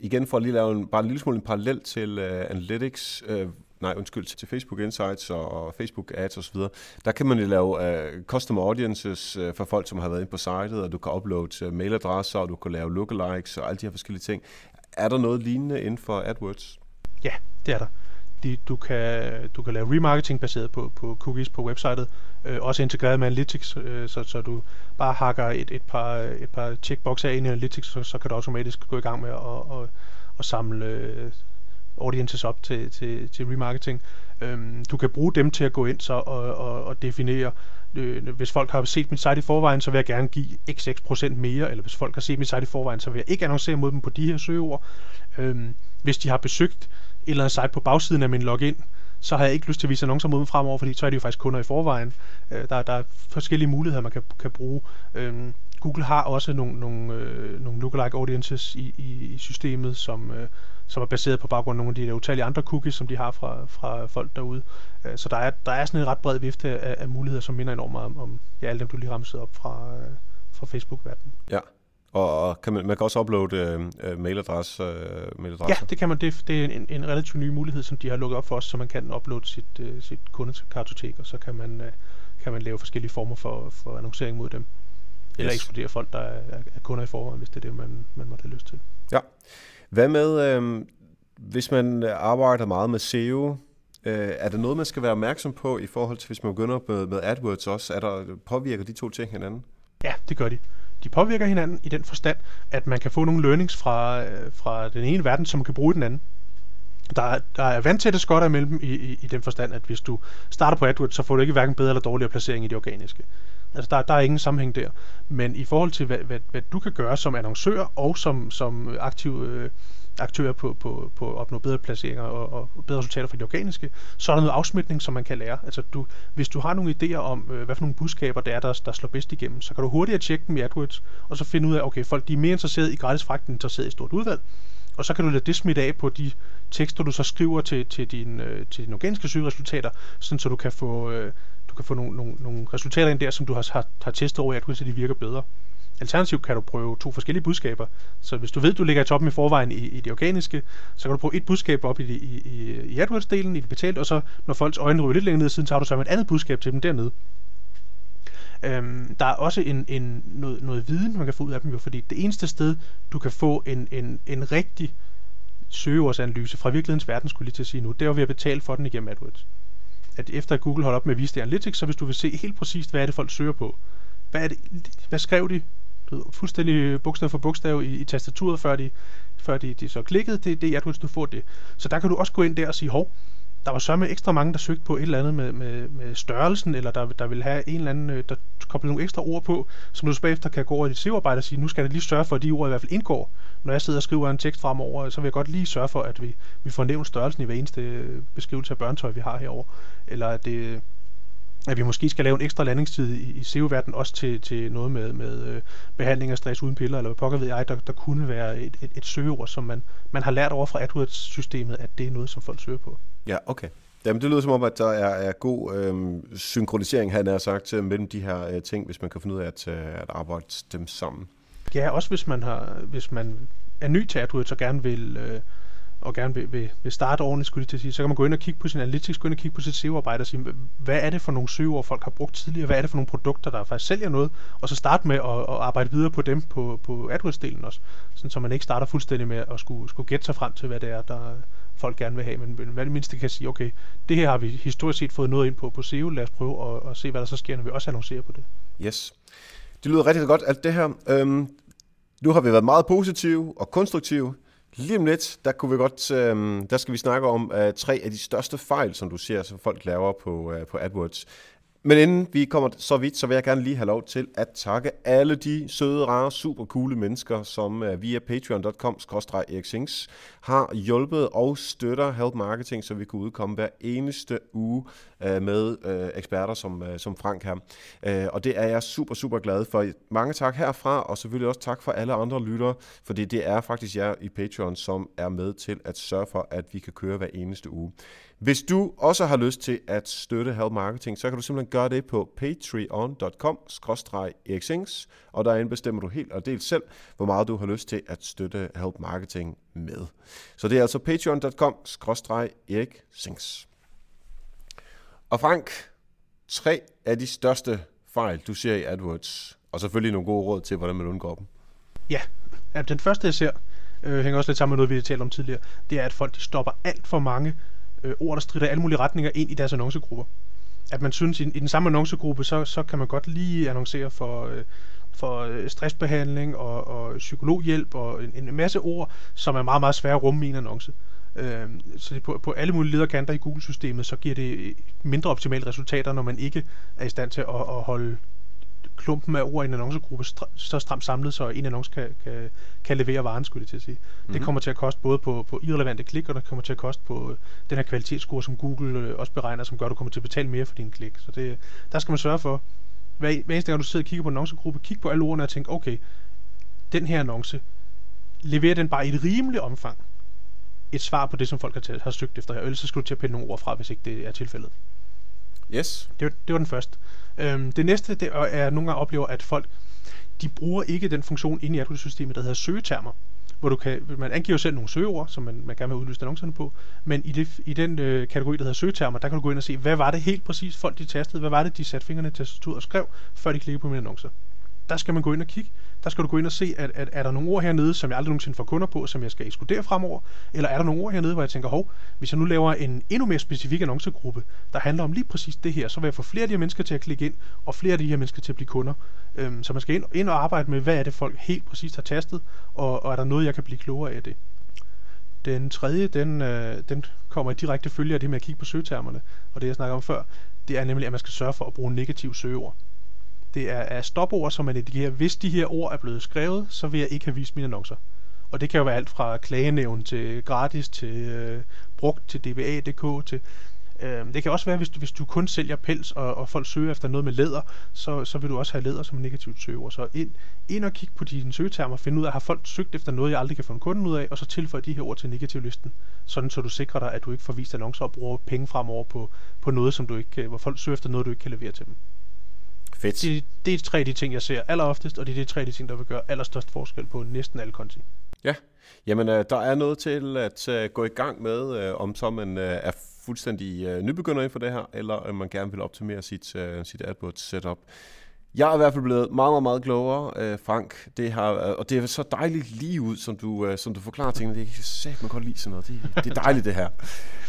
Igen for at lige lave en, bare en lille smule en parallel til uh, Analytics, uh, nej undskyld, til Facebook Insights og Facebook Ads osv., der kan man jo lave uh, custom audiences uh, for folk, som har været inde på sitet, og du kan uploade uh, mailadresser, og du kan lave lookalikes og alle de her forskellige ting. Er der noget lignende inden for AdWords? Ja, det er der de, du, kan, du kan lave remarketing baseret på, på cookies på websitet, øh, også integreret med Analytics, øh, så, så du bare hakker et, et par, et par checkboxer ind i Analytics, så, så kan du automatisk gå i gang med at, at, at samle øh, audiences op til, til, til remarketing. Øhm, du kan bruge dem til at gå ind så og, og, og definere, øh, hvis folk har set min site i forvejen, så vil jeg gerne give xx procent mere, eller hvis folk har set min site i forvejen, så vil jeg ikke annoncere mod dem på de her søgeord. Øhm, hvis de har besøgt eller andet site på bagsiden af min login, så har jeg ikke lyst til at vise annoncer mod dem fremover, fordi så er de jo faktisk kunder i forvejen. Øh, der, der er forskellige muligheder, man kan, kan bruge. Øh, Google har også nogle, nogle, øh, nogle lookalike audiences i, i, i systemet, som, øh, som er baseret på baggrund af nogle af de der utallige andre cookies, som de har fra, fra folk derude. Øh, så der er, der er sådan en ret bred vifte af, af muligheder, som minder enormt meget om, om ja, alle dem, du lige ramsede op fra, øh, fra Facebook-verdenen. Ja, og kan man, man kan også uploade øh, mailadresse, øh, mailadresse. Ja, det kan man. Det, det er en, en relativt ny mulighed, som de har lukket op for os, så man kan uploade sit, øh, sit kundekartotek, og så kan man, øh, kan man lave forskellige former for, for annoncering mod dem. Eller yes. ekskludere folk, der er, er kunder i forvejen, hvis det er det, man, man måtte have lyst til. Ja. Hvad med, øh, hvis man arbejder meget med SEO, øh, er det noget, man skal være opmærksom på i forhold til, hvis man begynder med, med AdWords også? Er der, påvirker de to ting hinanden? Ja, det gør de de påvirker hinanden i den forstand, at man kan få nogle learnings fra, øh, fra den ene verden, som man kan bruge i den anden. Der, der er vandtætte skotter imellem i, i, i den forstand, at hvis du starter på AdWords, så får du ikke hverken bedre eller dårligere placering i det organiske. Altså der, der er ingen sammenhæng der. Men i forhold til, hvad, hvad, hvad du kan gøre som annoncør og som, som aktiv øh, aktører på, på, på at opnå bedre placeringer og, og bedre resultater for de organiske, så er der noget afsmitning, som man kan lære. Altså du, hvis du har nogle idéer om, øh, hvad for nogle budskaber det er, der, der slår bedst igennem, så kan du hurtigere tjekke dem i AdWords, og så finde ud af, okay, folk de er mere interesserede i gratis fragt, end interesseret i stort udvalg. Og så kan du lade det smitte af på de tekster, du så skriver til, til, din, øh, til dine organiske søgeresultater, sådan så du kan få, øh, du kan få nogle, nogle, nogle resultater ind der, som du har, har, har testet over i AdWords, så de virker bedre. Alternativt kan du prøve to forskellige budskaber. Så hvis du ved, du ligger i toppen i forvejen i, i det organiske, så kan du prøve et budskab op i, i, i, i AdWords-delen, i det betalte, og så når folks øjne ryger lidt længere ned siden, så har du så et andet budskab til dem dernede. Øhm, der er også en, en, noget, noget viden, man kan få ud af dem, jo, fordi det eneste sted, du kan få en, en, en rigtig søgeordsanalyse fra virkelighedens verden, skulle jeg lige til at sige nu, det er jo ved at betale for den igennem AdWords. at efter Google holder op med at vise det analytics, så hvis du vil se helt præcist, hvad er det folk søger på, hvad, er det, hvad skrev de du fuldstændig bogstav for bogstav i, i tastaturet, før de, før de, de så klikkede, det, det er AdWords, du får det. Så der kan du også gå ind der og sige, hov, der var så med ekstra mange, der søgte på et eller andet med, med, med størrelsen, eller der, der vil have en eller anden, øh, der kobler nogle ekstra ord på, som du så bagefter kan gå over i dit SEO-arbejde og sige, nu skal jeg lige sørge for, at de ord i hvert fald indgår. Når jeg sidder og skriver en tekst fremover, så vil jeg godt lige sørge for, at vi, vi får nævnt størrelsen i hver eneste øh, beskrivelse af børnetøj, vi har herover, Eller at det, at vi måske skal lave en ekstra landingstid i, i SEO-verdenen også til, til noget med, med øh, behandling af stress uden piller, eller hvad pokker ved jeg, der, der kunne være et, et, et søgeord, som man, man har lært over fra AdWords-systemet, at det er noget, som folk søger på. Ja, okay. Jamen, det lyder som om, at der er, er god øh, synkronisering, han har sagt, mellem de her øh, ting, hvis man kan finde ud af at, øh, at arbejde dem sammen. Ja, også hvis man, har, hvis man er ny til AdWords og gerne vil... Øh, og gerne vil, vil, vil starte ordentligt, skulle jeg til at sige, så kan man gå ind og kigge på sin analytics, gå ind og kigge på sit SEO-arbejde og sige, hvad er det for nogle søgeord, folk har brugt tidligere, hvad er det for nogle produkter, der faktisk sælger noget, og så starte med at, at arbejde videre på dem på, på AdWords-delen også, sådan, så man ikke starter fuldstændig med at skulle, skulle gætte sig frem til, hvad det er, der folk gerne vil have, men, men hvad det mindste kan sige, okay, det her har vi historisk set fået noget ind på på SEO, lad os prøve at, at se, hvad der så sker, når vi også annoncerer på det. Yes. Det lyder rigtig godt, alt det her. Øhm, nu har vi været meget positive og konstruktive. Lige om lidt, der, kunne vi godt, øh, der skal vi snakke om øh, tre af de største fejl, som du ser, som folk laver på, øh, på AdWords. Men inden vi kommer så vidt, så vil jeg gerne lige have lov til at takke alle de søde, rare, super coole mennesker, som øh, via patreon.com eriksings har hjulpet og støtter Help Marketing, så vi kan udkomme hver eneste uge øh, med øh, eksperter som, som Frank her. Og det er jeg super, super glad for. Mange tak herfra, og selvfølgelig også tak for alle andre lyttere, fordi det er faktisk jer i Patreon, som er med til at sørge for, at vi kan køre hver eneste uge. Hvis du også har lyst til at støtte Help Marketing, så kan du simpelthen gøre det på patreon.com eriksings, og derinde bestemmer du helt og delt selv, hvor meget du har lyst til at støtte Help Marketing med. Så det er altså patreon.com eriksings. Og Frank, tre af de største fejl, du ser i AdWords, og selvfølgelig nogle gode råd til, hvordan man undgår dem. Ja, den første jeg ser, øh, hænger også lidt sammen med noget, vi har talt om tidligere, det er, at folk de stopper alt for mange øh, ord, der strider alle mulige retninger ind i deres annoncegrupper. At man synes, i, i den samme annoncegruppe, så, så kan man godt lige annoncere for, øh, for øh, stressbehandling og, og psykologhjælp og en, en masse ord, som er meget, meget svære at rumme i en annonce. Øh, så det på, på alle mulige lederkanter i Google-systemet, så giver det mindre optimale resultater, når man ikke er i stand til at, at holde klumpen af ord i en annoncegruppe så stramt samlet, så en annonce kan, kan, kan levere varen, skulle det til at sige. Mm-hmm. Det mhm. kommer til at koste både på, på irrelevante klik, og det kommer til at koste på øh, den her kvalitetsscore, som Google øh, også beregner, som gør, at du kommer til at betale mere for din klik. Så det, der skal man sørge for, hver, hver eneste gang du sidder og kigger på en annoncegruppe, kig på alle ordene og tænk, okay, den her annonce, leverer den bare i et rimeligt omfang et svar på det, som folk har, har søgt efter her, ellers så skal du til at pille nogle ord fra, hvis ikke det er tilfældet. Yes. Det var, det var den første. Øhm, det næste det er, at jeg nogle gange oplever, at folk de bruger ikke den funktion inde i AdWords-systemet, der hedder søgetermer hvor du kan, man angiver selv nogle søgeord, som man, man gerne vil udlyse annoncerne på, men i, det, i den øh, kategori, der hedder søgetermer, der kan du gå ind og se, hvad var det helt præcis folk de tastede, hvad var det de satte fingrene til tastaturet og skrev, før de klikkede på mine annoncer. Der skal man gå ind og kigge, der skal du gå ind og se, at, at er der nogle ord hernede, som jeg aldrig nogensinde får kunder på, som jeg skal ekskludere fremover, eller er der nogle ord hernede, hvor jeg tænker, hov, hvis jeg nu laver en endnu mere specifik annoncegruppe, der handler om lige præcis det her, så vil jeg få flere af de her mennesker til at klikke ind, og flere af de her mennesker til at blive kunder. Øhm, så man skal ind, ind og arbejde med, hvad er det folk helt præcis har tastet, og, og er der noget, jeg kan blive klogere af det. Den tredje, den, øh, den kommer i direkte følge af det med at kigge på søgetermerne, og det jeg snakker om før, det er nemlig, at man skal sørge for at bruge negative søgeord. Det er, er stopord, som man indikerer, hvis de her ord er blevet skrevet, så vil jeg ikke have vist mine annoncer. Og det kan jo være alt fra klagenævn til gratis, til øh, brugt, til DBA.dk, til... Øh, det kan også være, hvis du, hvis du kun sælger pels, og, og folk søger efter noget med læder, så, så vil du også have læder som negativt søgeord. Så ind, ind og kig på dine søgetermer, finde ud af, har folk søgt efter noget, jeg aldrig kan få en kunde ud af, og så tilføj de her ord til negativlisten, sådan så du sikrer dig, at du ikke får vist annoncer og bruger penge fremover på, på noget, som du ikke, hvor folk søger efter noget, du ikke kan levere til dem. Fedt. Det, det er tre af de ting, jeg ser alleroftest, og det er de tre af de ting, der vil gøre allerstørst forskel på næsten alle konti. Ja, jamen øh, der er noget til at uh, gå i gang med, øh, om så man er fuldstændig nybegynder inden for det her, eller om man gerne vil optimere sit, sit AdWords setup. Jeg er i hvert fald blevet meget, meget, meget klogere, øh, Frank. Det har, øh, og det er så dejligt lige ud, som du, øh, som du forklarer tingene. Det er sagt, man godt lide sådan noget. Det, det er dejligt, det her.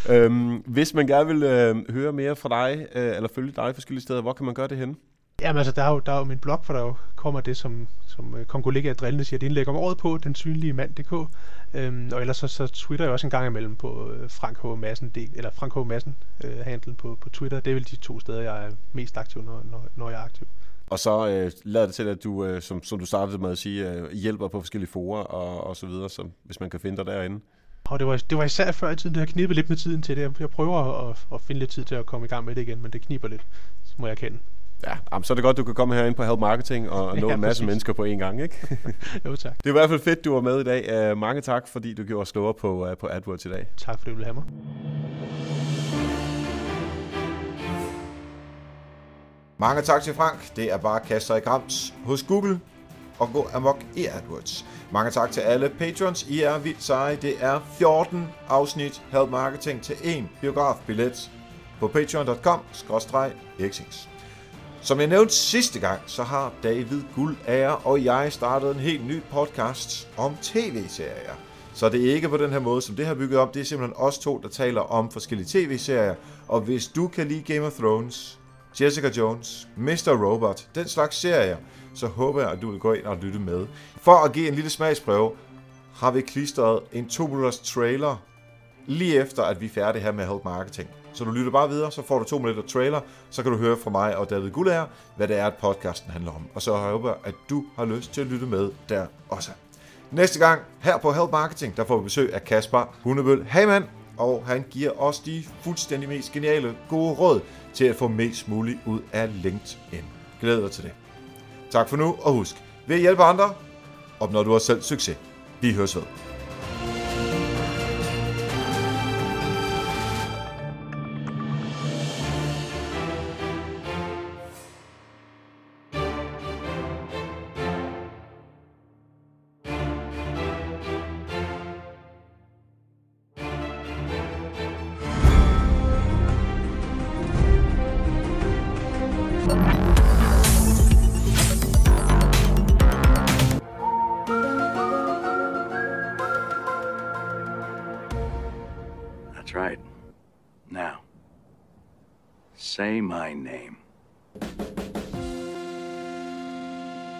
øhm, hvis man gerne vil øh, høre mere fra dig, øh, eller følge dig forskellige steder, hvor kan man gøre det henne? Jamen altså, der er jo, der er jo min blog, for der jo kommer det, som, som uh, kong kollega drillende siger, det indlægger om året på, den synlige mand.dk. Øhm, og ellers så, så twitter jeg også en gang imellem på uh, Frank H. Madsen, eller Frank H. Madsen uh, handlen på, på Twitter. Det er vel de to steder, jeg er mest aktiv, når, når, når jeg er aktiv. Og så øh, lader det til, at du, øh, som, som du startede med at sige, øh, hjælper på forskellige forer og, og så videre, så, hvis man kan finde dig derinde. Og det var, det var især før i tiden, det har knibet lidt med tiden til det. Jeg prøver at, at finde lidt tid til at komme i gang med det igen, men det kniber lidt, må jeg kende. Ja, jamen, så er det godt, du kan komme ind på Help Marketing og nå ja, en masse præcis. mennesker på én gang, ikke? jo, tak. Det er i hvert fald fedt, du var med i dag. Uh, mange tak, fordi du gjorde os klogere på, uh, på AdWords i dag. Tak, fordi du ville have mig. Mange tak til Frank. Det er bare at kaste sig i grams hos Google og gå amok i AdWords. Mange tak til alle patrons. I er vildt seje. Det er 14 afsnit Help Marketing til en biografbillet på patreon.com-exings. Som jeg nævnte sidste gang, så har David Guldager og jeg startet en helt ny podcast om tv-serier. Så det er ikke på den her måde, som det har bygget op. Det er simpelthen os to, der taler om forskellige tv-serier. Og hvis du kan lide Game of Thrones, Jessica Jones, Mr. Robot, den slags serier, så håber jeg, at du vil gå ind og lytte med. For at give en lille smagsprøve, har vi klistret en 2 minutters trailer lige efter, at vi er færdige her med Help Marketing. Så du lytter bare videre, så får du to minutter trailer, så kan du høre fra mig og David Gullager, hvad det er, at podcasten handler om. Og så håber jeg, at du har lyst til at lytte med der også. Næste gang her på Help Marketing, der får vi besøg af Kasper Hundebøl Hamann, og han giver os de fuldstændig mest geniale gode råd til at få mest muligt ud af LinkedIn. Glæder dig til det. Tak for nu, og husk, ved at hjælpe andre, opnår du også selv succes. Vi høres ved.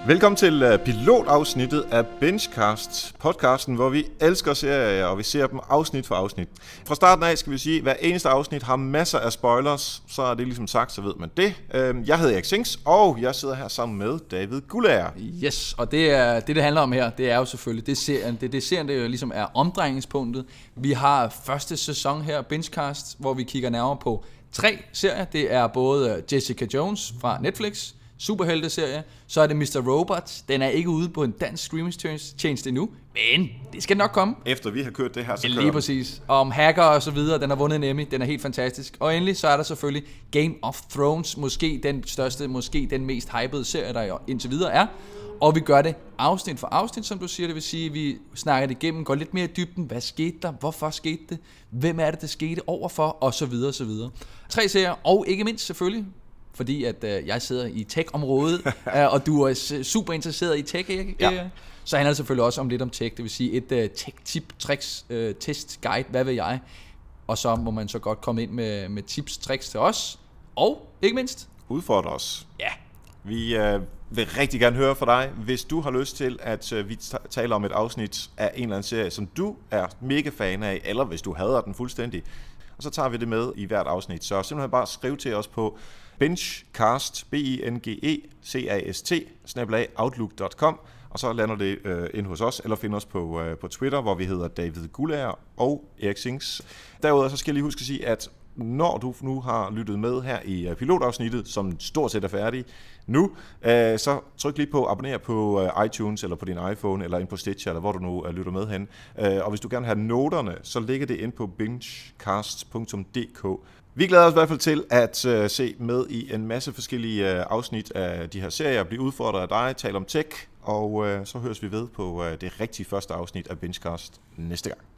Velkommen til uh, pilotafsnittet af Benchcast, podcasten, hvor vi elsker serier, og vi ser dem afsnit for afsnit. Fra starten af skal vi sige, at hver eneste afsnit har masser af spoilers, så er det ligesom sagt, så ved man det. Uh, jeg hedder Erik Sings, og jeg sidder her sammen med David Gullager. Yes, og det, er, det, det handler om her, det er jo selvfølgelig, det serien, det, det serien, det jo ligesom er omdrejningspunktet. Vi har første sæson her, Benchcast, hvor vi kigger nærmere på tre serier. Det er både øh, Jessica Jones fra Netflix, superhelteserie. Så er det Mr. Robot. Den er ikke ude på en dansk streamingtjeneste endnu, men det skal nok komme. Efter vi har kørt det her, så Lige præcis. Om hacker og så videre, den har vundet en Emmy, den er helt fantastisk. Og endelig så er der selvfølgelig Game of Thrones, måske den største, måske den mest hypede serie, der indtil videre er. Og vi gør det afsnit for afsnit, som du siger. Det vil sige, at vi snakker det igennem, går lidt mere i dybden. Hvad skete der? Hvorfor skete det? Hvem er det, det skete overfor? Og så videre, og så videre. Tre serier, og ikke mindst selvfølgelig fordi at øh, jeg sidder i tech-området, øh, og du er super interesseret i tech, ikke? Ja. Øh, så handler det selvfølgelig også om lidt om tech, det vil sige et øh, tech-tip, tricks, øh, test, guide, hvad ved jeg. Og så må man så godt komme ind med, med tips, tricks til os, og ikke mindst... Udfordre os. Ja. Vi øh, vil rigtig gerne høre fra dig, hvis du har lyst til, at øh, vi taler om et afsnit af en eller anden serie, som du er mega fan af, eller hvis du hader den fuldstændig, og så tager vi det med i hvert afsnit. Så simpelthen bare skriv til os på benchcast, b i n g e c a s t outlook.com, og så lander det øh, ind hos os, eller find os på, øh, på Twitter, hvor vi hedder David Gullager og Erik Sings. Derudover så skal jeg lige huske at sige, at når du nu har lyttet med her i øh, pilotafsnittet, som stort set er færdig nu, øh, så tryk lige på abonner på øh, iTunes eller på din iPhone eller ind på Stitcher, eller hvor du nu øh, lytter med hen. Øh, og hvis du gerne vil have noterne, så ligger det ind på bingecast.dk, vi glæder os i hvert fald til at øh, se med i en masse forskellige øh, afsnit af de her serier, blive udfordret af dig, tale om tech, og øh, så høres vi ved på øh, det rigtige første afsnit af Benchcast næste gang.